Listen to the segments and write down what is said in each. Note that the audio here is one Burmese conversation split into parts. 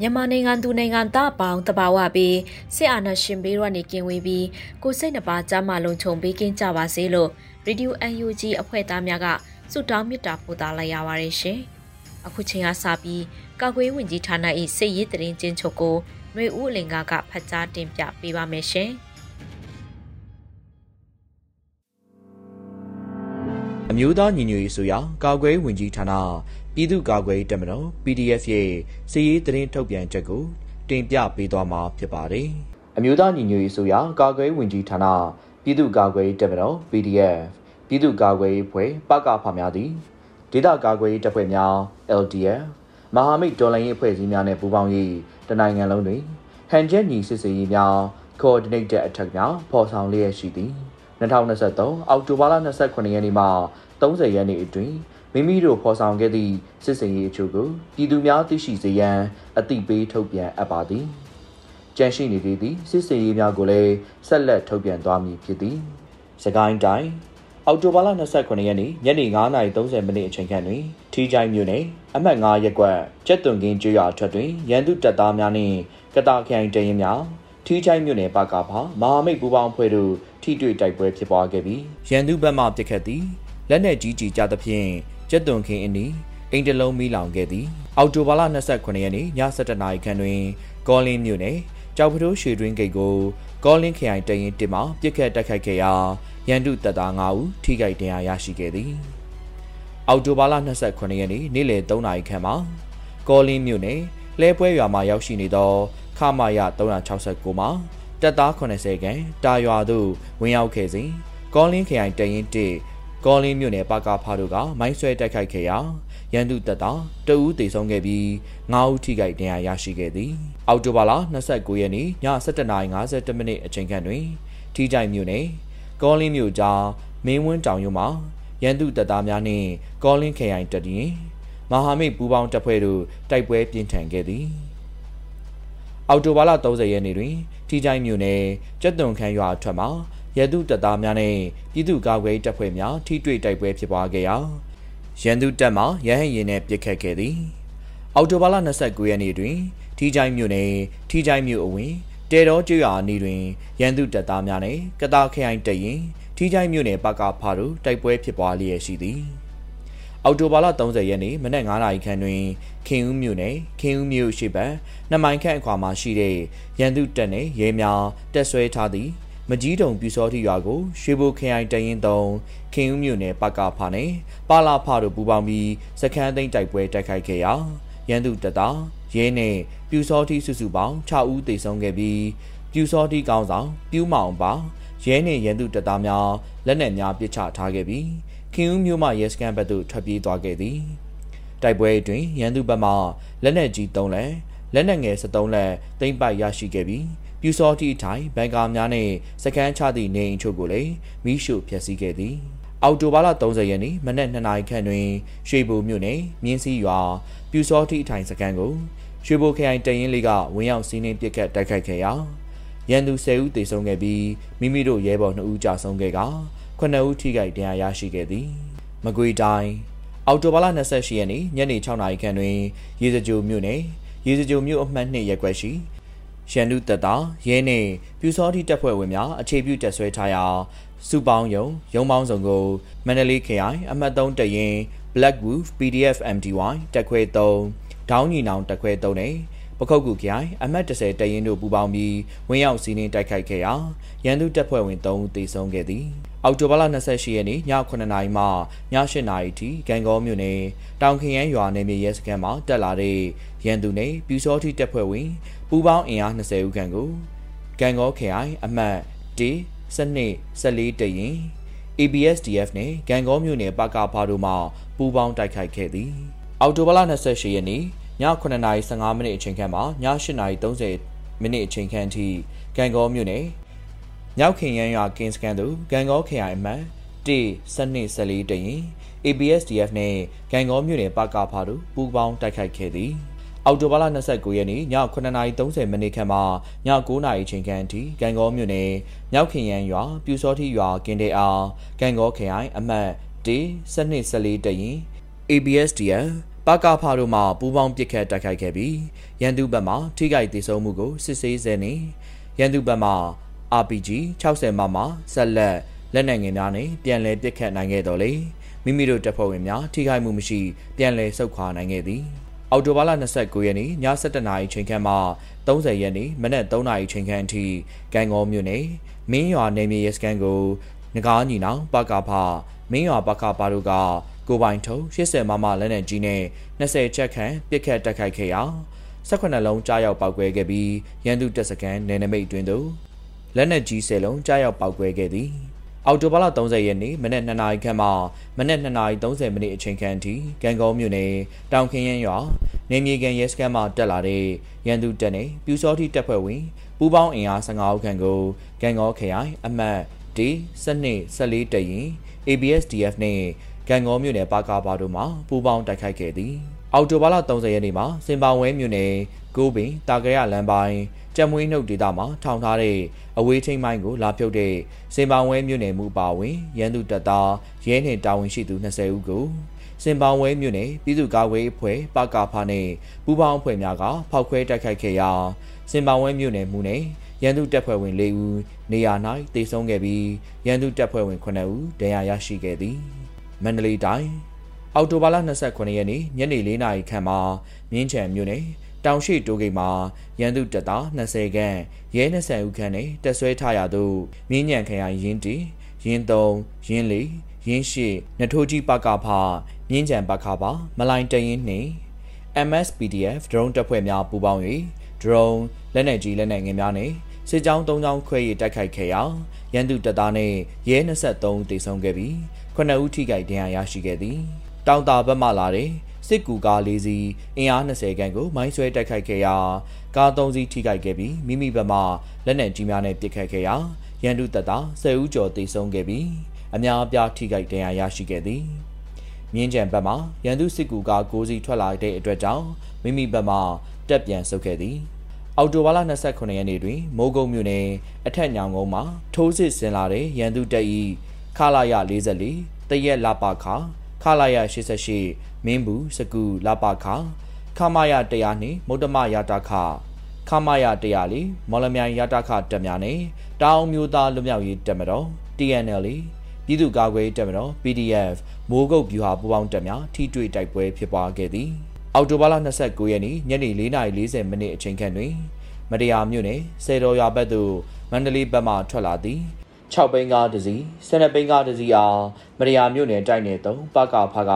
မြန်မာနိုင်ငံသူနိုင်ငံသားပေါင်းတဘာဝပြီးစစ်အာဏာရှင်ဘေးကနေကင်းဝေးပြီးကိုစိတ်နှပါကြားမှလုံခြုံပေးကင်းကြပါစေလို့ Radio UNG အဖွဲ့သားများကဆုတောင်းမေတ္တာပို့သလိုက်ရပါတယ်ရှင်။အခုချိန်ကစပြီးကာကွယ်ဝင်ကြီးဌာန၏စစ်ရေးတရင်ချင်းချုပ်ကိုຫນွေဦးအလင်ကကဖတ်ကြားတင်ပြပေးပါမယ်ရှင်။ အမျိုးသားညီညွတ်ရေးဆိုရာကာကွယ်ဝင်ကြီးဌာနပြည်သူ့ကာကွယ်တပ်မတော် PDF ရဲ့စီရေးသတင်းထုတ်ပြန်ချက်ကိုတင်ပြပေးသွားမှာဖြစ်ပါတယ်။အမျိုးသားညီညွတ်ရေးဆိုရာကာကွယ်ဝင်ကြီးဌာနပြည်သူ့ကာကွယ်တပ်မတော် PDF ပြည်သူ့ကာကွယ်ဖွဲ့ပကဖများသည်ဒေသကာကွယ်တပ်ဖွဲ့များ LDF မဟာမိတ်တော်လှန်ရေးအဖွဲ့အစည်းများနဲ့ပူးပေါင်း၍တနိုင်ငံလုံးတွင်ဟန်ချက်ညီစစ်စေးရေးများ coordinated attack များဖော်ဆောင်လျက်ရှိသည်။ 2023အောက်တိုဘာလ29ရက်နေ့မှ30ရက်နေ့အတွင်းမိမိတို့ဖော်ဆောင်ခဲ့သည့်စစ်စင်ရေးအချို့ကိုပြည်သူများသိရှိစေရန်အသိပေးထုတ်ပြန်အပ်ပါသည်။ကြန့်ရှိနေသေးသည့်စစ်စင်ရေးများကိုလည်းဆက်လက်ထုတ်ပြန်သွားမည်ဖြစ်သည်။စကိုင်းတိုင်းအောက်တိုဘာလ29ရက်နေ့ညနေ9:30မိနစ်အချိန်ခန့်တွင်ထီချိုင်းမြို့နယ်အမှတ်9ရပ်ကွက်ကျက်သွန်ကင်းကျွော်အထက်တွင်ရန်သူတပ်သားများနှင့်ကတာခိုင်တရင်များ ထီချိုင်းမြို့နယ်ပကဖာမဟာမိတ်ပူးပေါင်းဖွဲ့တို့ထိတွေ့တိုက်ပွဲဖြစ်ပွားခဲ့ပြီးရန်သူဘက်မှပစ်ခတ်သည်လက်နက်ကြီးကြီးကြသဖြင့်ကျက်သွန်ခင်းအနီးအိမ်တလုံးမီးလောင်ခဲ့သည်အောက်တိုဘာလ29ရက်နေ့ည7:00နာရီခန့်တွင်ကောလင်းမြို့နယ်ကြောက်ဖထိုးရွှေတွင်းဂိတ်ကိုကောလင်းခရိုင်တရင်တစ်မှပြစ်ခတ်တိုက်ခိုက်ခဲ့ရာရန်သူတပ်သား9ဦးထိခိုက်ဒဏ်ရာရရှိခဲ့သည်အောက်တိုဘာလ29ရက်နေ့နေ့လယ်3နာရီခန့်မှာကောလင်းမြို့နယ်လဲပွဲရွာမှာရောက်ရှိနေသောခ မာယ369မှာတပ်သား80ခန့်တာရွာသို့ဝင်ရောက်ခဲ့စဉ်ကောလင်းခရိုင်တရင်တစ်ကောလင်းမြို့နယ်ပကဖားတို့ကမိုင်းဆွဲတိုက်ခိုက်ခဲ့ရာရန်သူတပ်သားတအူးတေဆုံးခဲ့ပြီး9ဦးထိခိုက်ဒဏ်ရာရရှိခဲ့သည်အောက်တိုဘာလ29ရက်နေ့ည7:52မိနစ်အချိန်ခန့်တွင်ထိကြိုင်မြို့နယ်ကောလင်းမြို့ကြားမင်းဝင်းတောင်ရုံမှာရန်သူတပ်သားများနှင့်ကောလင်းခရိုင်တပ်ရင်မဟာမိတ်ပူးပေါင်းတပ်ဖွဲ့တို့တိုက်ပွဲပြင်းထန်ခဲ့သည် အောက်တိုဘာလ30ရက်နေ့တွင်ထိကြိုင်မြို့နယ်ကျက်သွန်ခမ်းရွာအထက်မှာရန်သူတပ်သားများနဲ့ပြည်သူ့ကာကွယ်တပ်ဖွဲ့များထိတွေ့တိုက်ပွဲဖြစ်ပွားခဲ့ရာရန်သူတပ်မှရဟန်းရင်နဲ့ပစ်ခတ်ခဲ့သည်အော်တိုဘာလ29ရက်နေ့တွင်ထီချိုင်းမြို့နယ်ထီချိုင်းမြို့အဝင်တဲတော်ကျွော်အနီးတွင်ရန်သူတပ်သားများနဲ့ကတာခရိုင်တရင်ထီချိုင်းမြို့နယ်ပကဖာတို့တိုက်ပွဲဖြစ်ပွားလျက်ရှိသည် အော်တိုဘာလ30ရက်နေ့မနက်9:00နာရီခန့်တွင်ခင်ဦးမြို့နယ်ခင်ဦးမြို့ရှိဘက်နှမိုင်ခန့်အခွာမှာရှိတဲ့ရန်သူတပ်နှင့်ရဲများတက်ဆွဲထားသည့်မကြီးတုံပြူစောတိရွာကိုရွှေဘိုခရိုင်တရင်တုံခင်ဦးမြို့နယ်ပကဖာနဲ့ပါလာဖာတို့ပူးပေါင်းပြီးစခန်းသိမ်းတိုက်ပွဲတိုက်ခိုက်ခဲ့ရာရန်သူတပ်သားရဲနဲ့ပြူစောတိစုစုပေါင်း6ဦးသေဆုံးခဲ့ပြီးပြူစောတိကောင်းဆောင်ပြူးမောင်ပါရဲနဲ့ရန်သူတပ်သားများလက်နက်များပစ်ချထားခဲ့ပြီး ခင်ဦးမြို့မှရဲစခန်းဘက်သို့ထွက်ပြေးသွားခဲ့သည်တိုက်ပွဲအတွင်းရန်သူဘက်မှလက်နက်ကြီး3လက်လက်နက်ငယ်73လက်သိမ်းပိုက်ရရှိခဲ့ပြီးပြူစောတိအထိုင်ဘန်ကာများနဲ့စကန်းချသည့်နေအိမ်ချို့ကိုလည်းမိရှို့ဖျက်ဆီးခဲ့သည်အော်တိုဘာလ30ရက်နေ့မနက်2နာရီခန့်တွင်ရွှေဘိုမြို့နယ်မြင်းစည်းရွာပြူစောတိအထိုင်စကန်းကိုရွှေဘိုခရိုင်တရင်လေးကဝင်ရောက်စီးနှင်းပစ်ခတ်တိုက်ခိုက်ခဲ့ရာရန်သူ10ဦးသေဆုံးခဲ့ပြီးမိမိတို့ရဲဘော်2ဦးကြာဆုံးခဲ့က 9ဦးထိခိုက်ဒဏ်ရာရရှိခဲ့သည်မကွေတိုင်းအော်တိုဘာလ28ရက်နေ့ညနေ6နာရီခန့်တွင်ရေစကြိုမြို့နယ်ရေစကြိုမြို့အမှတ်2ရပ်ကွက်ရှိရန်သူတပ်သားရဲနှင့်ပြူစောတိတပ်ဖွဲ့ဝင်များအခြေပြုတပ်ဆွဲထားရာစုပေါင်းယုံရုံပေါင်းစုံကိုမန္တလေးခရိုင်အမှတ်3တရင် Black Wolf PDF MTY တက်ခွဲ3ဒေါင်းညီနောင်တက်ခွဲ3နဲ့ ပခုတ်ကူခရိုင်အမှတ်30တရင်တို့ပူးပေါင်းပြီးဝင်းရောက်စီးနှင်းတိုက်ခိုက်ခဲ့ရာရန်သူတပ်ဖွဲ့ဝင်3ဦးသေဆုံးခဲ့သည်အောက်တိုဘာလ28ရက်နေ့ည9:00နာရီမှည8:00နာရီထိဂန်ကောမြို့နယ်တောင်ခရမ်းရွာနယ်မြေရဲစခန်းမှာတက်လာတဲ့ရန်သူနဲ့ပြူစောတိတပ်ဖွဲ့ဝင်ပူးပေါင်းအင်အား20ဦးခန့်ကိုဂန်ကောခရိုင်အမှတ်1စနစ်14တရင် ABSDF နဲ့ဂန်ကောမြို့နယ်ပကဖာတို့မှပူးပေါင်းတိုက်ခိုက်ခဲ့သည်အော်တိုဘလ28ရက်နေ့ည 9:15မိနစ်အချိန်ခန့်မှည8:30မိနစ်အချိန်ခန့်အထိဂန်ကောမြို့နယ်မြောက်ခင်ရန်ရွာကင်းစကန်သို့ဂန်ကောခရိုင်အမှတ်1စနစ်14တရင် ABSDF နဲ့ဂန်ကောမြို့နယ်ပကဖာတို့ပူးပေါင်းတိုက်ခိုက်ခဲ့သည်အော်တိုဘာလ29ရက်နေ့ည9:30မိနစ်ခန့်မှည9:00ချိန်ခန့်အထိဂန်ကောမြို့နယ်မြောက်ခင်ရန်ရွာပြူစောတိရွာကင်းတဲ့အားဂန်ကောခရိုင်အမှတ်1စနစ်14တရင် ABSDF ပကဖာတို့မှပူးပေါင်းပစ်ခတ်တိုက်ခိုက်ခဲ့ပြီးရန်သူဘက်မှထိခိုက်ဒေဆုံးမှုကိုစစ်ဆေးဆဲနေရန်သူဘက်မှ RPG 60မမဆက်လက်လက်နက်ငယ်များနဲ့ပြန်လည်ပစ်ခတ်နိုင်ခဲ့တော်လေမိမိတို့တပ်ဖွဲ့ဝင်များထိခိုက်မှုမရှိပြန်လည်ဆုတ်ခွာနိုင်ခဲ့သည်အော်တိုဘာလ29ရက်နေ့ည7:00နာရီချိန်ခန့်မှ30ရက်နေ့မနက်3:00နာရီချိန်ခန့်အထိကံကောမြို့နယ်မင်းရွာနယ်မြေရဲစခန်းကိုငကားညီနောင်ပကဖမင်းရွာပကဖတို့က ကိုပိုင်ထုံ80မမလက်နက်ကြီးနဲ့20ချက်ခန့်ပစ်ခတ်တိုက်ခိုက်ခဲ့ရာ18လုံးကြားရောက်ပောက်ကွဲခဲ့ပြီးရန်သူတပ်စခန်းနယ်နိမိတ်တွင်သို့လက်နက်ကြီး10လုံးကြားရောက်ပောက်ကွဲခဲ့သည်အော်တိုဘာလ30ရက်နေ့မနက်2နာရီခန့်မှမနက်2နာရီ30မိနစ်အချိန်ခန့်ထိကံကောမြို့နယ်တောင်ခင်းရန်ရွာနေမြေကန်ရဲစခန်းမှတက်လာတဲ့ရန်သူတပ်နဲ့ပြူစောတိတပ်ဖွဲ့ဝင်ပူးပေါင်းအင်အား15ဦးခန့်ကိုကံကောခရိုင်အမှတ် D စနစ်14တရင် ABSDF နဲ့ ကံကောမြို့နယ်ပါကာပါတို့မှပူးပေါင်းတိုက်ခိုက်ခဲ့သည်အော်တိုဘာလ30ရက်နေ့မှာစင်ပါဝဲမြို့နယ်ကိုပင်တာကရလမ်းပိုင်းကြက်မွေးနှုတ်ဒေသမှာထောင်ထားတဲ့အဝေးထိန်မိုင်းကိုလာဖြုတ်တဲ့စင်ပါဝဲမြို့နယ်မှုပါဝင်ရန်သူတပ်သားရဲနှင့်တာဝန်ရှိသူ20ဦးကိုစင်ပောင်ဝဲမြို့နယ်ပြည်သူ့ကာကွယ်အဖွဲ့ပကဖာနဲ့ပူးပေါင်းအဖွဲ့များကဖောက်ခွဲတိုက်ခိုက်ခဲ့ရာစင်ပောင်ဝဲမြို့နယ်မှုနဲ့ရန်သူတပ်ဖွဲ့ဝင်၄ဦးနေရာ၌တေဆုံးခဲ့ပြီးရန်သူတပ်ဖွဲ့ဝင်9ဦးဒဏ်ရာရရှိခဲ့သည် မန္တလေးတိုင်းအော်တိုဘာလ29ရက်နေ့ညနေ4နာရီခန့်မှာမြင်းချံမြို့နယ်တောင်ရှိတိုးဂိတ်မှာရန်သူတပ်သား20ခန့်ရဲ20ဦးခန့်နဲ့တက်ဆွဲထားရသူမြင်းညံခရိုင်ရင်းတီရင်း3ရင်း4ရင်းရှိနထိုးကြီးပကဖမြင်းကြံပကဖမလိုင်းတရင်နှင့် MSPDF drone တပ်ဖွဲ့များပူးပေါင်း၍ drone လက်နက်ကြီးလက်နက်ငယ်များနဲ့စစ်ကြောင်း၃ကြောင်းခွဲ၍တိုက်ခိုက်ခဲ့ရာရန်သူတပ်သားနှင့်ရဲ23ဦးသေဆုံးခဲ့ပြီး 9ဦးထိခိုက်ဒဏ်ရာရရှိခဲ့သည်တောင်တာဘက်မှလာတဲ့စစ်ကူကား၄စီးအင်အား20ခန့်ကိုမိုင်းဆွဲတိုက်ခိုက်ခဲ့ရာကား၃စီးထိခိုက်ခဲ့ပြီးမိမိဘက်မှလက်နက်ကြီးများနဲ့ပစ်ခတ်ခဲ့ရာရန်သူတပ်သား10ဦးကျော်သေဆုံးခဲ့ပြီးအများအပြားထိခိုက်ဒဏ်ရာရရှိခဲ့သည်မြင်းကြံဘက်မှရန်သူစစ်ကူကား၉စီးထွက်လာတဲ့အတွက်ကြောင့်မိမိဘက်မှတက်ပြန်ဆုတ်ခဲ့သည်အော်တိုဘာလ29ရက်နေ့တွင်မိုးကုတ်မြို့နယ်အထက်ညောင်ကုန်းမှာထိုးစစ်ဆင်လာတဲ့ရန်သူတပ်၏ ခလာရ44တရက်လာပါခခလာရ88မင်းဘူးစကူလာပါခခမရ100နှင့်မုဒ္ဓမရတာခခမရ100လီမော်လမြိုင်ရတာခတက်များနှင့်တောင်မျိုးသားလူမျိုးရေးတက်မတော် TNL ပြည်သူ့ကာကွယ်တပ်မတော် PDF မိုးကုတ်ဗျူဟာပူးပေါင်းတပ်များထိတွေ့တိုက်ပွဲဖြစ်ပွားခဲ့သည်အော်တိုဘာလ29ရက်နေ့ညနေ4:40မိနစ်အချိန်ခန့်တွင်မတရားမြို့နယ်စေတော်ရွာဘက်သို့မန္တလေးဘက်မှထွက်လာသည် 6ဘိန်းကားတစ်စီး12ဘိန်းကားတစ်စီးအားမရယာမြို့နယ်တိုက်နယ်3ပကဖက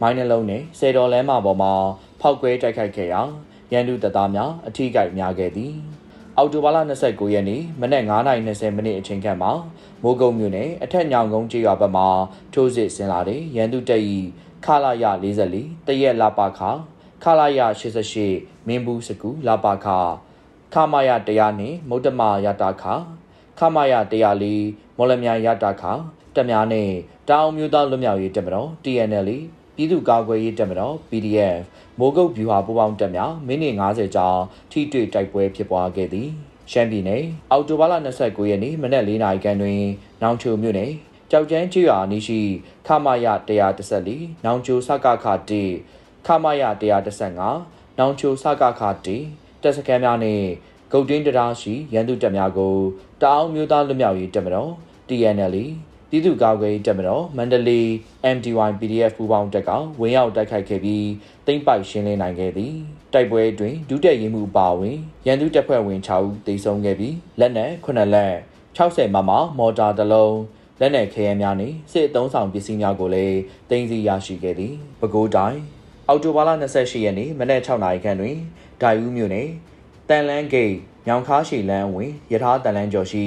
မိုင်းနှလုံးနဲ့စေတော်လမ်းမပေါ်မှာဖောက်ကွဲတိုက်ခိုက်ခဲ့ရာရန်သူတပ်သားများအထိကိများခဲ့သည်အော်တိုဘာလ29ရက်နေ့မနက်9:20မိနစ်အချိန်ခန့်မှာမိုးကုံမြို့နယ်အထက်ညောင်ကုန်းကျေးရွာဘက်မှထိုးစစ်ဆင်လာတဲ့ရန်သူတပ်၏ခလာရ44တရက်လာပါခခလာရ88မင်းဘူးစကူလာပါခခမာယ100နှင့်မုဒ္ဓမာယတာခ ခမာယ104မော်လမြိုင်ယတာခတက်များနှင့်တောင်မျိုးသားလွတ်မြောက်ရေးတပ်မတော် TNL ပြည်သူ့ကာကွယ်ရေးတပ်မတော် PDF မိုးကုတ်ဗျူဟာပူးပေါင်းတပ်များမိနစ်90ကြာထိတွေ့တိုက်ပွဲဖြစ်ပွားခဲ့သည်ရှမ်းပြည်နယ်အောက်တိုဘာလ29ရက်နေ့မနက်၄နာရီခန့်တွင် နောင်ချိုမြို့နယ်ကြောက်ကျန်းချေရွာအနီးရှိခမာယ114နောင်ချိုစကခ1ခမာယ115နောင်ချိုစကခ1တပ်စခန်းများနှင့် ဂုတ်တင်းတရားရှိရန်သူတပ်များကိုတအောင်းမျိုးသားလူမျိုးရေးတပ်မတော် TNL ပြည်သူ့ကာကွယ်တပ်မတော်မန္တလေး MDY PDF ပူးပေါင်းတပ်ကဝင်ရောက်တိုက်ခိုက်ခဲ့ပြီးတိမ့်ပိုက်ရှင်းလင်းနိုင်ခဲ့သည်တိုက်ပွဲတွင်ဒုတက်ရင်မှုပါဝင်ရန်သူတပ်ဖွဲ့ဝင်6ဦးသေဆုံးခဲ့ပြီးလက်နက်9လက်60မမမော်တာတစ်လုံးလက်နက်ခဲယမ်းများနှင့်စစ်အုံဆောင်ပစ္စည်းများကိုလည်းတင်စီရရှိခဲ့သည်ပဲခူးတိုင်းအော်တိုဘာလ28ရက်နေ့မနက်6နာရီခန့်တွင်ဒိုင်ဦးမြို့နယ် တန်လန်းဂိတ်ညောင်ခါရှီလန်းဝင်ရထားတန်လန်းကျော်ရှိ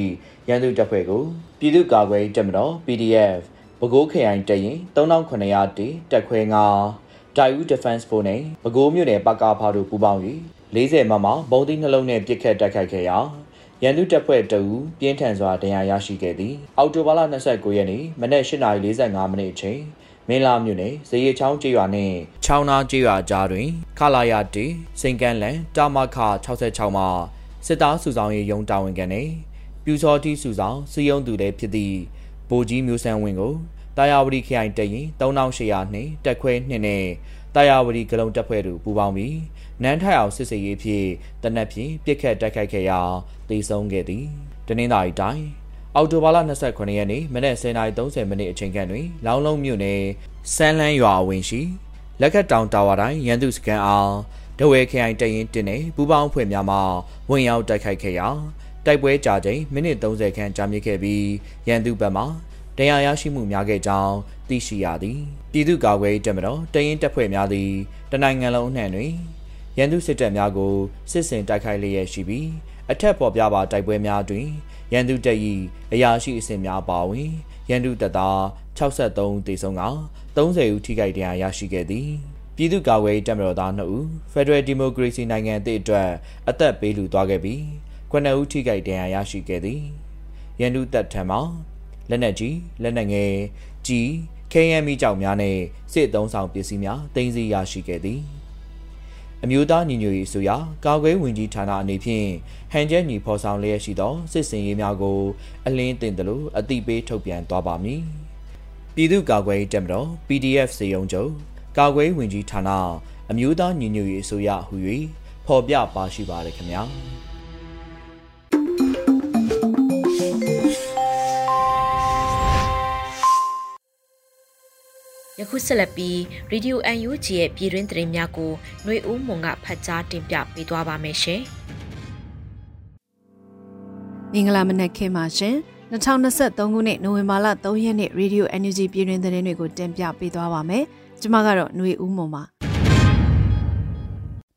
ရန်သူတပ်ဖွဲ့ကိုပြည်သူ့ကာကွယ်တပ်မတော် PDF ပဲခူးခရိုင်တရင်3900တီတက်ခွဲငါဒိုင်ဦး Defense Force နဲ့ပဲခူးမြို့နယ်ပကဖာတို့ပူးပေါင်း၍40မမဘုံသီးနှလုံးနဲ့ပစ်ခတ်တိုက်ခိုက်ခဲ့ရာရန်သူတပ်ဖွဲ့တအူပြင်းထန်စွာဒဏ်ရာရရှိခဲ့သည်အောက်တိုဘာလ29ရက်နေ့မနက်8:45မိနစ်အချိန် မင်းလာမြို့နယ်ဇေယျချောင်းကျေးရွာနှင့်ချောင်းနာကျေးရွာကြားတွင် ခလာရတီစိန်ကန်းလန်တာမခ66မှာစစ်သားစုဆောင်ရေးရုံးတာဝန်ခံနေပြူစောတိစုဆောင်စီယုံသူလည်းဖြစ်သည့်ဗိုလ်ကြီးမျိုးဆန်းဝင်းကိုတာယာဝတီခရိုင်တရင်3800နှင့်တက်ခွဲ2နဲ့တာယာဝတီဂလုံတပ်ဖွဲ့တို့ပူးပေါင်းပြီးနန်းထိုင်အောင်စစ်စေးရေးဖြင့်တနက်ဖြန်ပြစ်ခတ်တိုက်ခိုက်ခဲ့ရာတေဆုံးခဲ့သည်တနင်္သာရီတိုင်း အောက်တိုဘာလ29ရက်နေ့မနက်10:30မိနစ်အချိန်ခန့်တွင် လောင်းလုံးမြို့နယ်စမ်းလန်းရွာအဝင်ရှိလက်ခတ်တောင်တာဝါတိုင်းရန်သူစကန်အောင်ဒဝဲခရိုင်တရင်တင်နေပူပေါင်းဖွဲ့များမှဝင်ရောက်တိုက်ခိုက်ခဲ့ရာတိုက်ပွဲကြာချိန်မိနစ်30ခန့်ကြာမြင့်ခဲ့ပြီးရန်သူဘက်မှတရားရရှိမှုများခဲ့ကြောင်းသိရှိရသည်ပြည်သူ့ကာကွယ်တပ်မတော်တရင်တပ်ဖွဲ့များသည်တနိုင်ငံလုံးအနှံ့တွင်ရန်သူစစ်တပ်များကိုစစ်ဆင်တိုက်ခိုက်လျက်ရှိပြီးအထက်ပေါ်ပြပါတိုက်ပွဲများတွင် ရန်သူတပ်၏အရာရှိအဆင့်များပါဝင်ရန်သူတပ်သား63တေဆုံးက30ဦးထိခိုက်ဒဏ်ရာရရှိခဲ့သည်ပြည်သူ့ကာကွယ်တပ်မတော်သား2ဦး Federal Democracy နိုင်ငံအသစ်အတွက်အသက်ပေးလူသွားခဲ့ပြီး9ဦးထိခိုက်ဒဏ်ရာရရှိခဲ့သည်ရန်သူတပ်ထံမှလက်နက်ကြီးလက်နက်ငယ်ကြီး KMI ကြောက်များနဲ့စစ်သုံးဆောင်ပစ္စည်းများတင်စီရရှိခဲ့သည်အမျိုးသားညီညွတ်ရေးဆိုရာကာကွယ်ဝင်ကြီးဌာနအနေဖြင့် ဟန်ချက်ညီဖော်ဆောင်လျက်ရှိသောစစ်စင်ရေးများကိုအလင်းတင်တယ်လို့အသိပေးထုတ်ပြန်သွားပါမည်ပြည်သူ့ကာကွယ်တပ်မတော် PDF စေယုံချုပ်ကာကွယ်ဝင်ကြီးဌာနအမျိုးသားညီညွတ်ရေးဆိုရဟူ၍ဖော်ပြပါရှိပါတယ်ခင်ဗျာယခုဆက်လက်ပြီး Radio UNG ရဲ့ပြည်တွင်းသတင်းများကိုຫນွေဦးမွန်ကဖတ်ကြားတင်ပြပေးသွားပါမယ်ရှင်။ မင်္ဂလာမနက်ခင်းပါရှင်။2023ခုနှစ်နိုဝင်ဘာလ3ရက်နေ့ Radio UNG ပြည်တွင်းသတင်းတွေကိုတင်ပြပေးသွားပါမယ်။ကျွန်မကတော့ຫນွေဦးမွန်ပါ။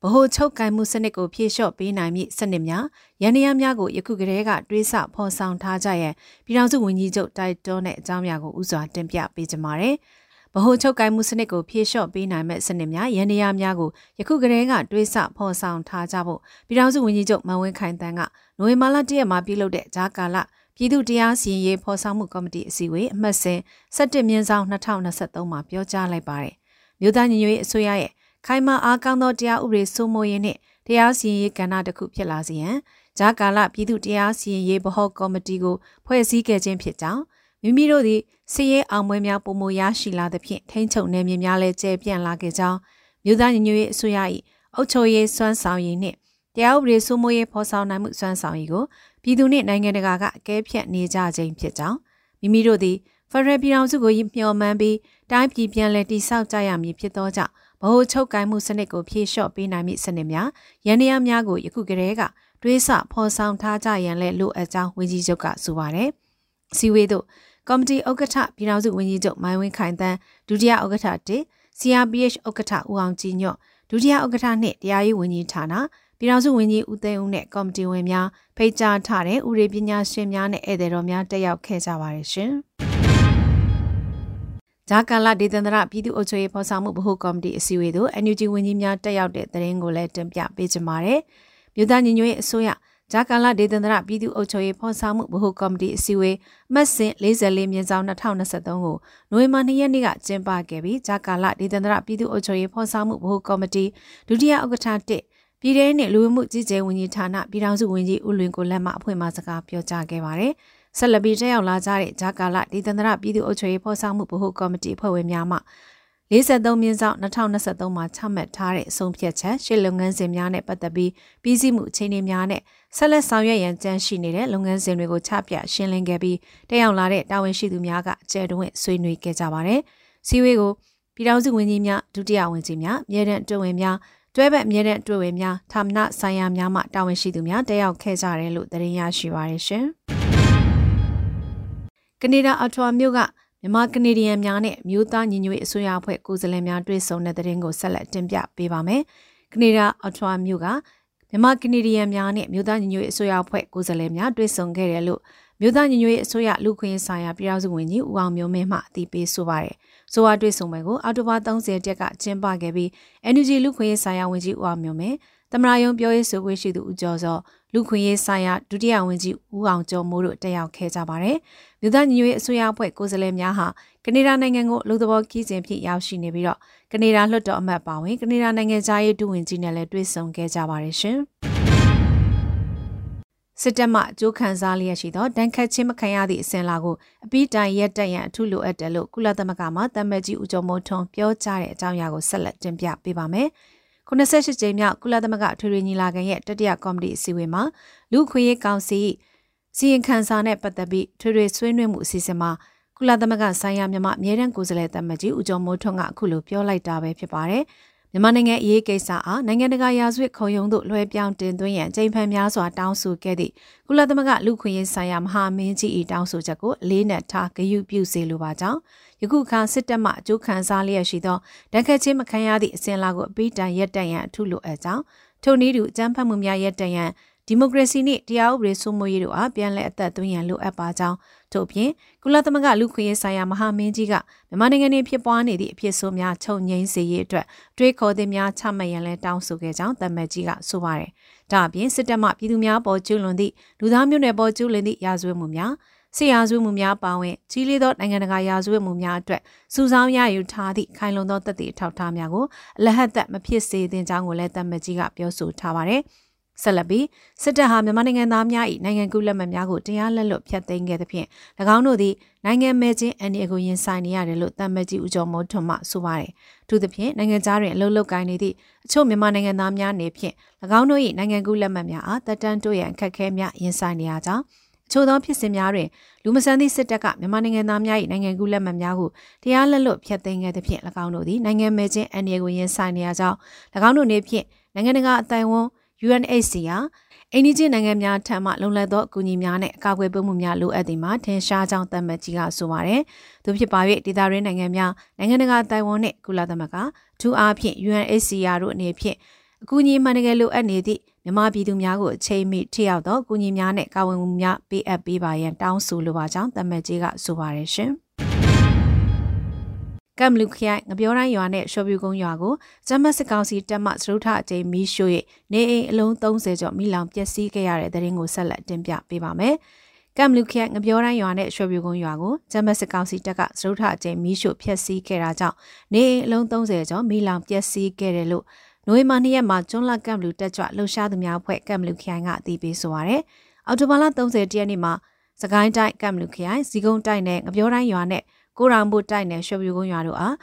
ဗဟိုချုပ်ကင်မှုစနစ်ကိုဖြည့်လျှော့ပေးနိုင်မည့်စနစ်များရန်ရများကိုယခုကတည်းကတွေးဆဖော်ဆောင်ထားကြရန်ပြည်ထောင်စုဝန်ကြီးချုပ်တိုက်တွန်းတဲ့အကြောင်းများကိုဥစွာတင်ပြပေးကြပါမယ်။ ဗဟိုချုပ်ကိုင်မှုစနစ်ကိုဖြည့်လျှော့ပေးနိုင်မဲ့စနစ်များရန်ရာများကိုယခုကတည်းကတွေးဆဖော်ဆောင်ထားကြဖို့ပြည်ထောင်စုဝန်ကြီးချုပ်မန်ဝင်းခိုင်တန်းကနိုဝင်ဘာလ၁ရက်မှာပြုလုပ်တဲ့ဂျာကာလပြည်သူတရားစီရင်ရေးဖော်ဆောင်မှုကော်မတီအစည်းအဝေးအမှတ်စဉ်17မြင်းဆောင်2023မှာပြောကြားလိုက်ပါတယ်။မြို့သားညီညွတ်ရေးအစိုးရရဲ့ခိုင်မာအားကောင်းသောတရားဥပဒေစိုးမိုးရေးနှင့်တရားစီရင်ရေးကဏ္ဍတစ်ခုဖြစ်လာစေရန်ဂျာကာလပြည်သူတရားစီရင်ရေးဗဟောကော်မတီကိုဖွဲ့စည်းခဲ့ခြင်းဖြစ်ကြောင်း မိမိတို့သည်စီးရဲအောင်ပွဲများပုံမရရှိလာသဖြင့်ထိမ့်ချုပ်နေမြများလည်းကျဲပြန့်လာခဲ့ကြောင်းမြို့သားညီညွတ်ရေးအစိုးရ၏အုပ်ချုပ်ရေးစွမ်းဆောင်ရည်နှင့်တရားဥပဒေစိုးမိုးရေးဖော်ဆောင်နိုင်မှုစွမ်းဆောင်ရည်ကိုပြည်သူနှင့်နိုင်ငံတကာကအကဲဖြတ်နေကြခြင်းဖြစ်ကြောင်းမိမိတို့သည်ဖရယ်ပြည်အောင်စုကိုမျှော်မှန်းပြီးတိုင်းပြည်ပြန်လည်တည်ဆောက်ကြရမည်ဖြစ်သောကြောင့်ဗဟိုချုပ်ကိုင်မှုစနစ်ကိုဖြည့်လျှော့ပေးနိုင်မည့်စနစ်များရန်ရများကိုယခုကတည်းကတွေးဆဖော်ဆောင်ထားကြရန်လည်းလိုအပ်ကြောင်းဝန်ကြီးချုပ်ကဆိုပါတယ်။စီဝေးတို့ ကော်မတီဥက္ကဋ္ဌပြည်ထောင်စုဝန်ကြီးချုပ်မိုင်းဝင်းခိုင်တန်းဒုတိယဥက္ကဋ္ဌ1 CRPH ဥက္ကဋ္ဌဦးအောင်ကြည်ညွတ်ဒုတိယဥက္ကဋ္ဌနှင့်တရားရေးဝန်ကြီးဌာနပြည်ထောင်စုဝန်ကြီးဦးသိန်းဦးနဲ့ကော်မတီဝင်များဖိတ်ကြားထားတဲ့ဥရေပညာရှင်များနဲ့ဧည့်သည်တော်များတက်ရောက်ခဲ့ကြပါတယ်ရှင်။ဂျာကာလာဒေသန္တရပြည်သူ့အုပ်ချုပ်ရေးဖော်ဆောင်မှုဗဟိုကော်မတီအစည်းအဝေးသို့ NUG ဝန်ကြီးများတက်ရောက်တဲ့သတင်းကိုလည်းတင်ပြပေးကြပါမယ်။မြို့သားညီညွတ်ရေးအစိုးရ ဂျာကာလာဒေသန္တရပြည်သူ့အုပ်ချုပ်ရေးဖော်ဆောင်မှုဗဟိုကော်မတီအစည်းအဝေးမှတ်စဉ်44မြင်းဆောင်2023ကိုနိုဝင်ဘာ2ရက်နေ့ကကျင်းပခဲ့ပြီးဂျာကာလာဒေသန္တရပြည်သူ့အုပ်ချုပ်ရေးဖော်ဆောင်မှုဗဟိုကော်မတီဒုတိယဥက္ကဋ္ဌ1ပြည်ထောင်နှင့်လူဝင်မှုကြီးကြပ်ဝန်ကြီးဌာနပြည်ထောင်စုဝန်ကြီးဦးလွင်ကိုလက်မှအဖွဲ့မှစကားပြောကြားခဲ့ပါတယ်။ဆက်လက်ပြီးတက်ရောက်လာကြတဲ့ဂျာကာလာဒေသန္တရပြည်သူ့အုပ်ချုပ်ရေးဖော်ဆောင်မှုဗဟိုကော်မတီအဖွဲ့ဝင်များမှ53မြင်းဆောင်2023မှာချမှတ်ထားတဲ့အဆုံးဖြတ်ချက်ရှေ့လုပ်ငန်းစဉ်များနဲ့ပတ်သက်ပြီးပြည်စည်းမှုအခြေအနေများနဲ့ ဆက်လက်ဆောင်ရွက်ရန်ကြံရှိနေတဲ့လုပ်ငန်းစဉ်တွေကိုချပြရှင်းလင်းခဲ့ပြီးတက်ရောက်လာတဲ့တာဝန်ရှိသူများကကျဲတွင်ဆွေးနွေးခဲ့ကြပါတယ်။စီဝေးကိုပြည်ထောင်စုဝန်ကြီးများဒုတိယဝန်ကြီးများမြေတံတွဝင်များတွဲဘက်မြဲတဲ့တွေ့ဝေများဌာနဆိုင်ရာများမှတာဝန်ရှိသူများတက်ရောက်ခဲ့ကြတယ်လို့သတင်းရရှိပါရရှင်။ကနေဒါအထွာမြို့ကမြန်မာကနေဒီယန်များနဲ့မြို့သားညီညွတ်ရေးအစိုးရအဖွဲ့ကိုယ်စားလှယ်များတွေ့ဆုံတဲ့သတင်းကိုဆက်လက်တင်ပြပေးပါမယ်။ကနေဒါအထွာမြို့က မြန်မာကနေဒီယန်များနဲ့မြို့သားညီညွတ်ရေးအစိုးရအဖွဲ့ကိုယ်စားလှယ်များတွေ့ဆုံခဲ့တယ်လို့မြို့သားညီညွတ်ရေးအစိုးရလူခွင့်ဆိုင်ရာပြည်ထောင်စုဝန်ကြီးဦးအောင်မျိုးမင်းမှအသိပေးဆိုပါတယ်။ဆိုဝါတွေ့ဆုံပွဲကိုအော်တိုဘာ30တက်ကကျင်းပခဲ့ပြီး NUG လူခွင့်ရေးဆိုင်ရာဝန်ကြီးဦးအောင်မျိုးမင်းသမရာယုံပြောရေးဆိုခွင့်ရှိသူဦးကျော်စော လူခွင့်ရေးဆိုင်ရာဒုတိယဝန်ကြီးဦးအောင်ကျော်မိုးတို့တက်ရောက်ခဲ့ကြပါတယ်။မြို့သားညီညွတ်ရေးအစိုးရအဖွဲ့ကိုယ်စားလှယ်များဟာကနေဒါနိုင်ငံကိုလူသဘောခီးစဉ်ဖြစ်ရောက်ရှိနေပြီးတော့ကနေဒါလွှတ်တော်အမတ်ပါဝင်ကနေဒါနိုင်ငံသားရေးဒုဝန်ကြီးနဲ့လည်းတွေ့ဆုံခဲ့ကြပါတယ်ရှင်။စစ်တပ်မှအကျိုးခံစားလျက်ရှိသောဒဏ်ခတ်ခြင်းမခံရသည့်အစဉ်လာကိုအပိတိုင်ရက်တက်ရန်အထူးလိုအပ်တယ်လို့ကုလသမဂ္ဂမှတမ္မကြီးဦးကျော်မိုးထွန်းပြောကြားတဲ့အကြောင်းအရာကိုဆက်လက်တင်ပြပေးပါမယ်။ 98ကြိမ်မြောက်ကုလသမဂ္ဂထွေထွေညီလာခံရဲ့တတိယကော်မတီအစည်းအဝေးမှာလူခွင့်ရေးကောင်စီစီရင်ခံစာနဲ့ပတ်သက်ပြီးထွေထွေဆွေးနွေးမှုအစီအစဉ်မှာကုလသမဂ္ဂဆိုင်ရာမြန်မာအမြဲတမ်းကိုယ်စားလှယ်တမ္မကြီးဦးကျော်မိုးထွန်းကအခုလိုပြောလိုက်တာပဲဖြစ်ပါတယ်။မြန်မာနိုင်ငံအရေးကိစ္စအားနိုင်ငံတကာရာဇဝတ်ခုံရုံးသို့လွှဲပြောင်းတင်သွင်းရန်ကြိမ်ဖန်များစွာတောင်းဆိုခဲ့သည့်ကုလသမဂ္ဂလူခွင့်ရေးဆိုင်ရာမဟာမင်းကြီး၏တောင်းဆိုချက်ကိုအလေးနက်ထားဂရုပြုစေလိုပါကြောင်း ယခုအခါစစ်တပ်မှအကျိုးခံစားလျက်ရှိသောတန်ခတ်ချင်းမခံရသည့်အစဉ်လာကိုအပိတိုင်ရက်တန့်ရန်အထုလိုအပ်ကြောင်းထိုနည်းတူအကြမ်းဖက်မှုများရက်တန့်ရန်ဒီမိုကရေစီနှင့်တရားဥပဒေစိုးမိုးရေးတို့အားပြန်လည်အသက်သွင်းရန်လိုအပ်ပါကြောင်းထို့ပြင်ကုလသမဂ္ဂလူခွင့်ရေးဆိုင်ရာမဟာမင်းကြီးကမြန်မာနိုင်ငံတွင်ဖြစ်ပွားနေသည့်အဖြစ်ဆိုးများချုပ်ငြိမ်းစေရေးအတွက်တွေးခေါ်သည့်များချမှတ်ရန်လည်းတောင်းဆိုခဲ့ကြောင်းတမန်ကြီးကဆိုပါတယ်။ဒါအပြင်စစ်တပ်မှပြည်သူများပေါ်ကျူးလွန်သည့်လူသားမျိုးနွယ်ပေါ်ကျူးလွန်သည့်ရာဇဝတ်မှုများ ဆေးရာဇဝတ်မှုများပါဝင်ကြီးလေးသောနိုင်ငံတကာရာဇဝတ်မှုများအတွက်စူးစောင်းရယူထားသည့်ခိုင်လုံသောတပ်သည့်အထောက်အထားများကိုအလဟတ်သက်မဖြစ်စေသင့်ကြောင်းကိုလည်းတမန်ကြီးကပြောဆိုထားပါတယ်။ဆက်လက်ပြီးစစ်တပ်ဟာမြန်မာနိုင်ငံသားများ၏နိုင်ငံကူးလက်မှတ်များကိုတရားလက်လွတ်ဖျက်သိမ်းခဲ့သဖြင့်၎င်းတို့သည်နိုင်ငံမဲချင်းအန်ဒီအကိုရင်ဆိုင်နေရတယ်လို့တမ်မကြီးဦးကျော်မိုးထွန်းမှဆိုပါတယ်။ထို့သဖြင့်နိုင်ငံသားတွင်အလုပ်လုပ်ကိုင်နေသည့်အချို့မြန်မာနိုင်ငံသားများနေဖြင့်၎င်းတို့၏နိုင်ငံကူးလက်မှတ်များအားတက်တန်းတိုးရန်အခက်အခဲများရင်ဆိုင်နေရကြောင်းအ ချို့သောဖြစ်စဉ်များတွင်လူမဆန်သည့်စစ်တပ်ကမြန်မာနိုင်ငံသားများ၏နိုင်ငံကူးလက်မှတ်များကိုတရားလက်လွတ်ဖျက်သိမ်းခဲ့သဖြင့်၎င်းတို့သည်နိုင်ငံမဲချင်းအန်ဒီအကိုရင်ဆိုင်နေရကြောင်း၎င်းတို့နေဖြင့်နိုင်ငံတကာအတိုင်းအဝန် UNHCR အိန္ဒိချင်းနိုင်ငံများထံမှလုံလည်သောအကူအညီများနဲ့အကာအကွယ်ပေးမှုများလိုအပ်သည်မှာထင်ရှားကြောင်းသတ်မှတ်ကြီးကဆိုပါတယ်။သူဖြစ်ပါ၍ဒေသရင်းနိုင်ငံများနိုင်ငံတကာတိုင်ဝမ်နှင့်ကုလသမဂ္ဂထူအားဖြင့် UNHCR တို့အနေဖြင့်အကူအညီမှန်တကယ်လိုအပ်နေသည့် မြန်မာပြည်သူများကိုအချိန်မီထိရောက်သောအကူအညီများနဲ့ကာဝယ်မှုများပေးအပ်ပေးပါရန်တောင်းဆိုလိုပါကြောင်းသတ်မှတ်ကြီးကဆိုပါတယ်ရှင်။ကမ်လူခိုင်ငပြောတိုင်းရွာနဲ့ရှော်ပြူကုန်းရွာကိုဂျမတ်စစ်ကောင်စီတပ်မှစရုထအကြိမ်မီးရှို့၍နေအိမ်အလုံး30ကျော်မိလောင်ပျက်စီးခဲ့ရတဲ့တဲ့ရင်ကိုဆက်လက်တင်ပြပေးပါမယ်။ကမ်လူခိုင်ငပြောတိုင်းရွာနဲ့ရှော်ပြူကုန်းရွာကိုဂျမတ်စစ်ကောင်စီတပ်ကစရုထအကြိမ်မီးရှို့ဖျက်ဆီးခဲ့တာကြောင့်နေအိမ်အလုံး30ကျော်မိလောင်ပျက်စီးခဲ့တယ်လို့ နိုဝင်ဘာ2ရက်မှာကျွန်းလကမ်လူတက်ကြွလှုပ်ရှားသူများအဖွဲ့ကမ်လူခိုင်ကအသိပေးဆိုပါရယ်။အော်တိုဘာလ30ရက်နေ့မှာစကိုင်းတိုင်းကမ်လူခိုင်ဇီကုန်းတိုင်းနဲ့ငပြောတိုင်းရွာနဲ့ကိုရောင်ဘုတ်တိုက်နယ်ရွှေပြူကုန်းရွာတို့အား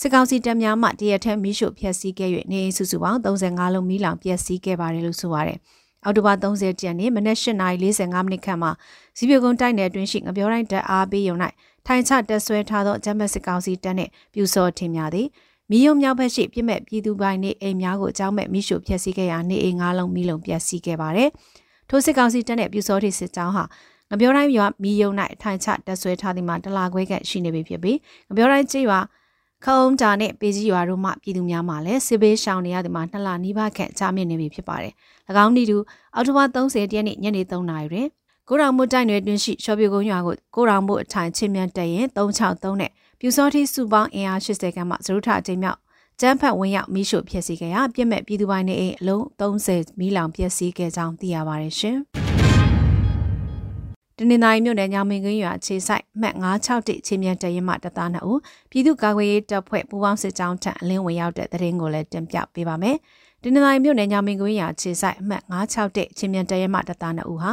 စစ်ကောင်စီတပ်များမှတရက်ထက်မီးရှို့ဖျက်ဆီးခဲ့၍နေအိမ်စုစုပေါင်း35လုံးမီးလောင်ပျက်စီးခဲ့ပါတယ်လို့ဆိုပါတယ်။အောက်တိုဘာ30ရက်နေ့မနက်8:45မိနစ်ခန့်မှာစီပြကုန်းတိုက်နယ်အတွင်းရှိငပြောတိုင်းတပ်အားပေးရုံ၌ထိုင်ချတက်ဆွဲထားသောဂျမ်ဘတ်စစ်ကောင်စီတပ်နှင့်ပြူစောထင်များသည် မီးရုံမြောက်ဘက်ရှိပြစ်မဲ့ပြည်သူပိုင်းနေအိမ်များကိုအကြောင်းမဲ့မီးရှို့ဖျက်ဆီးခဲ့ရာနေအိမ်၅လုံးမီးလုံးပျက်စီးခဲ့ပါတယ်။ထိုစစ်ကောင်စီတပ်နှင့်ပြူစောထစစ်ကြောင်းဟာငပြောတိုင်းရွာမီယုံ၌ထိုင်ချတက်ဆွဲထားသည်မှာတလာခွဲခန့်ရှိနေပြီဖြစ်ပြီးငပြောတိုင်းကျေးရွာခုံးတာနဲ့ပေကြီးရွာတို့မှပြည်သူများမှလည်းစစ်ဘေးရှောင်နေရသည်မှာနှစ်လနီးပါးခန့်ကြာမြင့်နေပြီဖြစ်ပါတယ်။၎င်းဤသူအောက်တိုဘာ30ရက်နေ့ညနေ3နာရီတွင်ကိုရောင်မို့တိုက်နယ်တွင်ရှိရှော့ပြကုန်းရွာကိုကိုရောင်မို့အထိုင်ချင်းမြတ်တက်ရင်363နဲ့ ပြူစောတိစုပေါင်းအင်အား80ခန့်မှသရုထအချိန်မြောက်ကျန်းဖတ်ဝင်ရောက်မိရှုဖျက်ဆီးခဲ့ရာပြစ်မဲ့ပြည်သူပိုင်းနေအိမ်အလုံး30မီးလောင်ပျက်စီးခဲ့ကြောင်းသိရပါတယ်ရှင်။တနင်္သာရီမြို့နယ်ညောင်မင်းကွင်းရွာခြေဆိုင်မှတ်961ချင်းမြတ်တရင်မှတသားနှစ်ဦးပြည်သူ့ကာကွယ်ရေးတပ်ဖွဲ့ပူးပေါင်းစစ်ကြောင်းထံအလင်းဝင်ရောက်တဲ့တရင်ကိုလည်းတင်ပြပေးပါမယ်။တနင်္သာရီမြို့နယ်ညောင်မင်းကွင်းရွာခြေဆိုင်မှတ်961ချင်းမြတ်တရင်မှတသားနှစ်ဦးဟာ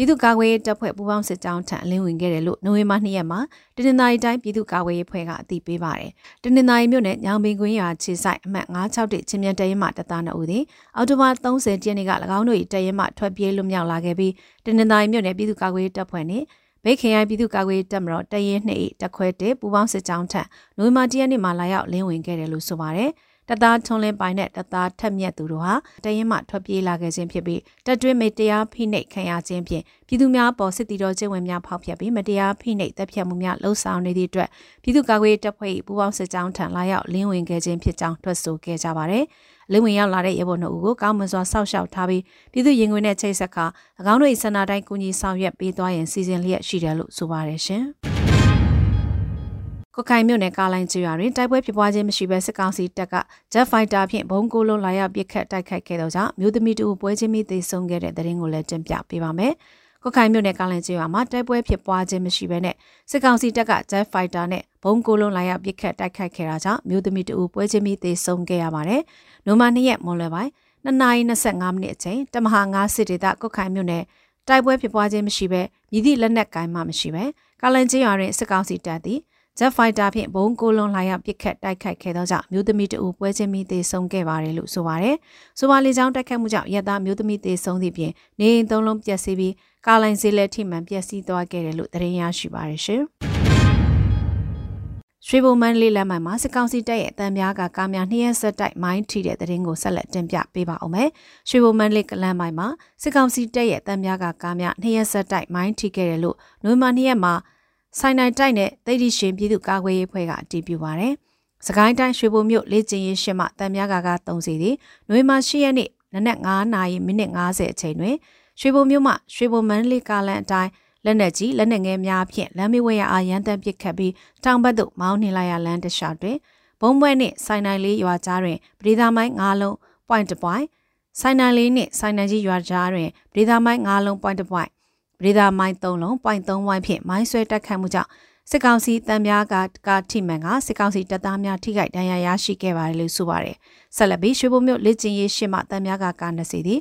ပြပြည်သူ့ကာကွယ်ရေးတပ်ဖွဲ့ပူးပေါင်းစစ်ကြောင်းထံအလင်းဝင်ခဲ့တယ်လို့နိုဝင်ဘာ2ရက်မှာတနင်္သာရီတိုင်းပြည်သူ့ကာကွယ်ရေးဖွဲ့ကအသိပေးပါတယ်။တနင်္သာရီမြို့နယ်ညောင်ပင်ကွင်းရွာခြေဆိုင်အမှတ်961ချင်းမြတ်တရဲမှတပ်သား2ဦးသည်အော်တိုဘာ30ရက်နေ့က၎င်းတို့၏တရဲမှထွက်ပြေးလွတ်မြောက်လာခဲ့ပြီးတနင်္သာရီမြို့နယ်ပြည်သူ့ကာကွယ်ရေးတပ်ဖွဲ့နှင့်ဘိတ်ခင်ရိုင်ပြည်သူ့ကာကွယ်တပ်မတော်တရင်နှစ်တက်ခွဲတဲ့ပူပေါင်းစစ်ကြောင်းထံနိုဝင်ဘာ၁ရက်နေ့မှာလာရောက်လင်းဝင်ခဲ့တယ်လို့ဆိုပါတယ်။ တသားထွန်းလင်းပိုင်နဲ့တသားထက်မြက်သူတို့ဟာတရင်မှထွက်ပြေးလာခဲ့ခြင်းဖြစ်ပြီးတပ်တွင်းမေတရားဖိနှိပ်ခံရခြင်းဖြင့်ပြည်သူများပေါ်စစ်တီတော်ကျင့်ဝင်များဖောက်ဖျက်ပြီးမတရားဖိနှိပ်တပ်ဖြတ်မှုများလှုံ့ဆော်နေသည့်အတွက်ပြည်သူ့ကာကွယ်တပ်ဖွဲ့၏ပူးပေါင်းစစ်ကြောင်းထံလာရောက်လင်းဝင်ခဲ့ခြင်းဖြစ်ကြောင်းထွက်ဆိုခဲ့ကြပါတယ်။လင်းဝင်ရောက်လာတဲ့ရဲဘော်နှုတ်ဦးကိုကောင်းမွန်စွာစောင့်ရှောက်ထားပြီးပြည်သူရင်ခွင်နဲ့ချိတ်ဆက်ခါ၎င်းတို့၏စန္ဒတိုင်းကူညီဆောင်ရွက်ပေးသွားရင်စီစဉ်လျက်ရှိတယ်လို့ဆိုပါတယ်ရှင်။ ကိုခိုင်မြို့နယ်ကားလိုင်းကျွာတွင်တိုက်ပွဲဖြစ်ပွားခြင်းမရှိဘဲစစ်ကောင်စီတပ်က Jet Fighter ဖြင့်ဘုံကိုလုံးလာရောက်ပစ်ခတ်တိုက်ခိုက်ခဲ့သောကြောင့်မြို့သမီးတူပွဲချင်းမိသေဆုံးခဲ့တဲ့တဲ့ရင်ကိုလည်းတင်ပြပေးပါမယ်။ကိုခိုင်မြို့နယ်ကားလိုင်းကျွာမှာတိုက်ပွဲဖြစ်ပွားခြင်းမရှိဘဲနဲ့စစ်ကောင်စီတပ်က Jet Fighter နဲ့ဘုံကိုလုံးလာရောက်ပစ်ခတ်တိုက်ခိုက်ခဲ့တာကြောင့်မြို့သမီးတူပွဲချင်းမိသေဆုံးခဲ့ရပါတယ်။နိုမ2ရက်မွန်လွယ်ပိုင်း2နာရီ25မိနစ်အချိန်တမဟာ9စစ်ဒေသကုတ်ခိုင်မြို့နယ်တိုက်ပွဲဖြစ်ပွားခြင်းမရှိဘဲမြည်သည့်လက်နက်ကိုင်းမှမရှိဘဲကာလန်ချင်းရွာတွင်စစ်ကောင်စီတပ်သည် Jet Fighter ဖြင့်ဘုံကိုလုံးလာရောက်ပစ်ခတ်တိုက်ခိုက်ခဲ့သောကြောင့်မျိုးသမီးတအူပွဲချင်းမိသေဆုံးခဲ့ပါတယ်လို့ဆိုပါတယ်။ဆိုပါလေကြောင်းတိုက်ခိုက်မှုကြောင့်ရက်သားမျိုးသမီးသေဆုံးသည့်ပြင်နေအိမ်သုံးလုံးပျက်စီးပြီးကားလိုင်းဈေးလက်ထိမှန်ပျက်စီးသွားခဲ့တယ်လို့သတင်းရရှိပါတယ်ရှင်။ရွှေဘုံမန်းလေးလမ်းမိုင်မှာစစ်ကောင်စီတပ်ရဲ့အတန်များကကားများနှစ်ရက်ဆက်တိုက်မိုင်းထိတဲ့တဲ့ရင်ကိုဆက်လက်တင်ပြပေးပါအောင်မယ်။ရွှေဘုံမန်းလေးလမ်းမိုင်မှာစစ်ကောင်စီတပ်ရဲ့အတန်များကကားများနှစ်ရက်ဆက်တိုက်မိုင်းထိခဲ့တယ်လို့နိုဝင်ဘာ၂ရက်မှာ ဆိုင်နိုင်တိုက်နဲ့တိတ်တိရှင်ပြည်သူ့ကာကွယ်ရေးဖွဲ့ကအတည်ပြုပါရယ်။စကိုင်းတိုင်းရွှေဘုံမြို့လေ့ကျင့်ရေးရှင်းမှတန်မြကာက3စီသည်နွေမာ10ရက်နေ့နနက်9နာရီမိနစ်50အချိန်တွင်ရွှေဘုံမြို့မှရွှေဘုံမန္တလေးကားလန်အတိုင်းလက်နက်ကြီးလက်နက်ငယ်များဖြင့်လမ်းမဝဲရအားရန်တမ်းပစ်ခတ်ပြီးတောင်ဘက်သို့မောင်းနှင်လိုက်ရလမ်းတစ်လျှောက်တွင်ဘုံပွဲနှင့်ဆိုင်နိုင်လေးရွာကြားတွင်ပရိသာမိုင်း9လုံး point to point ဆိုင်နိုင်လေးနှင့်ဆိုင်နိုင်ကြီးရွာကြားတွင်ပရိသာမိုင်း9လုံး point to point ဗဒေတာမိုင်း3လုံး .3 ဝိုင်းဖြင့်မိုင်းဆွဲတက်ခတ်မှုကြောင့်စစ်ကောင်စီတံများကကထိမှန်ကစစ်ကောင်စီတပ်သားများထိခိုက်ဒဏ်ရာရရှိခဲ့ပါတယ်လို့ဆိုပါတယ်။ဆက်လက်ပြီးရွှေဘုံမြို့လက်ကျင်ရေးရှင်းမှတံများကကားနှစ်စီးသည်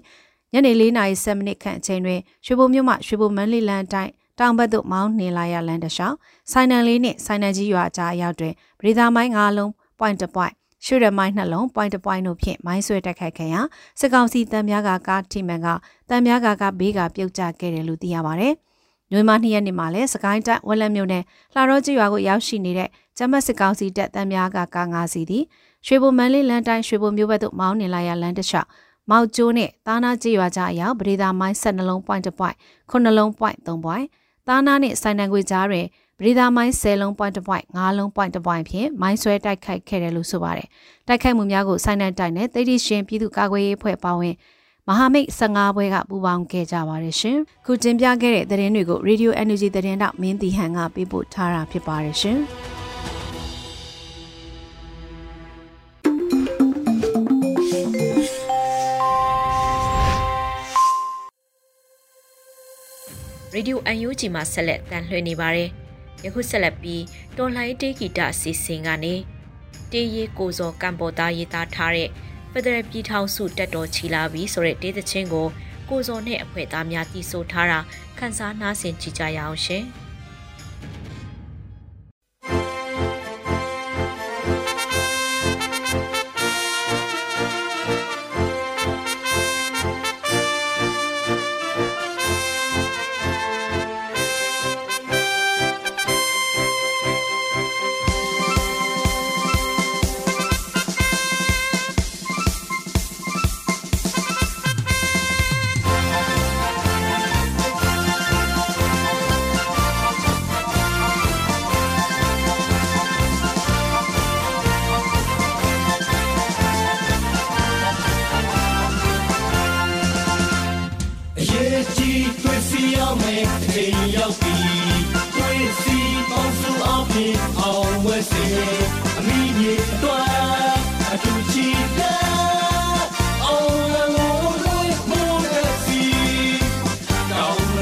ညနေ၄နာရီ7မိနစ်ခန့်အချိန်တွင်ရွှေဘုံမြို့မှရွှေဘုံမန်းလေးလမ်းတိုင်းတောင်ဘက်သို့မောင်းနှင်လာရလမ်းတစ်လျှောက်ဆိုင်နန်လေးနှင့်ဆိုင်နန်ကြီးရွာကြားအရောက်တွင်ဗဒေတာမိုင်း၅လုံး point to point ရှုရမိုင်းနှလုံး point to point တို့ဖြင့်မိုင်းဆွဲတက်ခိုက်ခဲ့ရာစစ်ကောင်စီတံများကကားထိမှန်ကတံများကကဘေးကပြုတ်ကျခဲ့တယ်လို့သိရပါတယ်။ညွေမနှစ်ရက်နေ့မှာလဲစကိုင်းတိုင်းဝက်လက်မြို့နယ်လှရောကျွာကိုရောက်ရှိနေတဲ့ကျမတ်စစ်ကောင်စီတပ်တံများကကား၅စီးသည်ရွှေဘုံမန်းလေးလမ်းတိုင်းရွှေဘုံမြို့ဘက်သို့မောင်းနေလာရလမ်းတစ်လျှောက်မောက်ကျိုးနဲ့သားနာကြေးရွာကြားအရောက်ပရိသာမိုင်း၁၂လုံး point to point ခုနှလုံး point 3 point သားနာနဲ့စိုင်နံခွေကြားတွင် ပရိသာမိုင်း10လုံး point to point 5လုံး point to point ဖြင့်မိုင်းဆွဲတိုက်ခိုက်ခဲ့တယ်လို့ဆိုပါတယ်။တိုက်ခိုက်မှုများကိုစိုင်းနိုင်တိုက်နဲ့တိတိရှင်ပြည်သူ့ကာကွယ်ရေးအဖွဲ့ပါဝင်မဟာမိတ်15ဘွဲကပူးပေါင်းခဲ့ကြပါတယ်ရှင်။ခုတင်ပြခဲ့တဲ့သတင်းတွေကို Radio Energy သတင်းတော့မင်းတီဟန်ကပေးပို့ထားတာဖြစ်ပါတယ်ရှင်။ရေဒီယို UNG မှာဆက်လက်တန်လှည့်နေပါတယ်။ ယခုဆက်လက်ပြီးတော်လှန်ရေးတေးဂီတအစီအစဉ်ကနေတေးရေးကိုစောကံပေါ်သားရေးသားထားတဲ့ဖက်ဒရယ်ပြည်ထောင်စုတက်တော်ချီလာပြီဆိုတဲ့တေးသချင်းကိုကိုစောနဲ့အဖွဲ့သားများတီးဆိုထားတာခန်းစားနားဆင်ကြကြရအောင်ရှင်။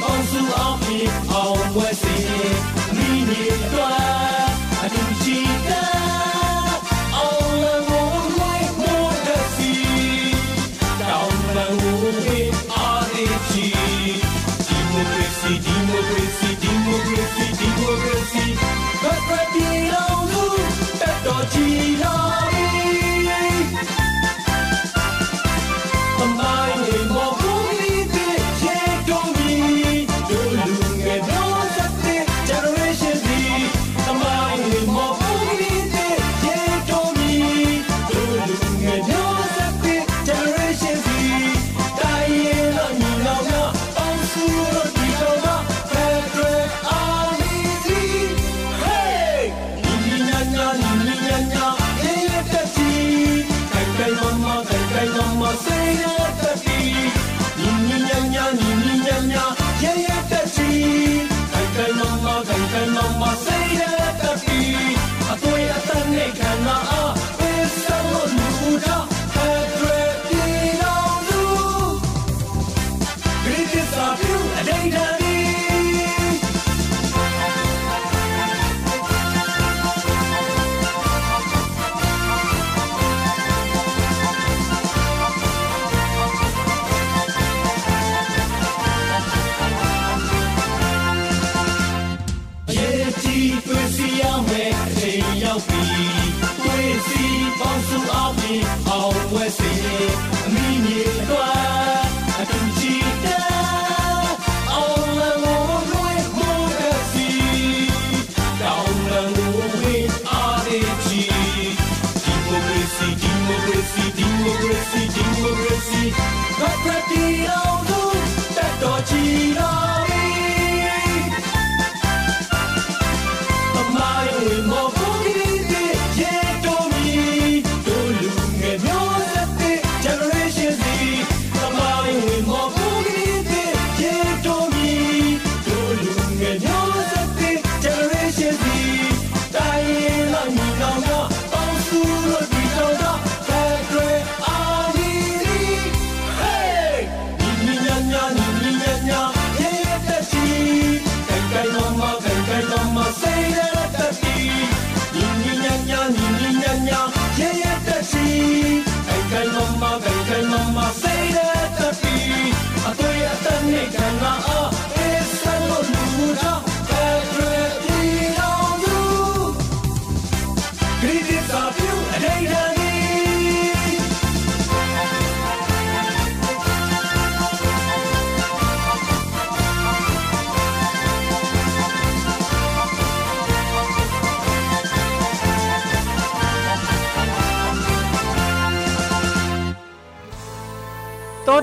ပေါင်းစုအောင်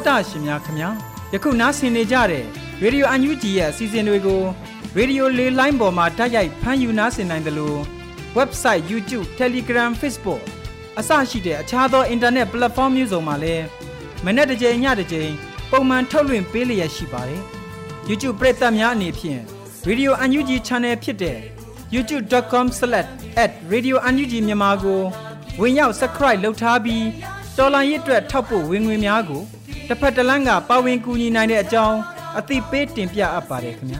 တောတာရှင်များခင်ဗျာယခုနားဆင်နေကြတဲ့ရေဒီယိုအန်ယူဂျီရဲ့အစီအစဉ်တွေကိုရေဒီယိုလေးလိုင်းပေါ်မှာတိုက်ရိုက်ဖမ်းယူနားဆင်နိုင်တယ်လို့ website YouTube Telegram Facebook အစရှိတဲ့အခြားသော internet platform မျိုးစုံမှာလည်းမနေ့တစ်ကြိမ်ညတစ်ကြိမ်ပုံမှန်ထုတ်လွှင့်ပေးလျက်ရှိပါတယ် YouTube ပရိသတ်များအနေဖြင့် Radio UNG Channel ဖြစ်တဲ့ youtube.com/radiounug မြန်မာကိုဝင်ရောက် subscribe လုပ်ထားပြီးတော်လိုင်းရစ်အတွက်ထောက်ပို့ဝင်ငွေများကို တစ်ဖက်တစ်လမ်းကပါဝင်ကူညီနိုင်တဲ့အကြောင်းအသိပေးတင်ပြအပ်ပါတယ်ခင်ဗျာ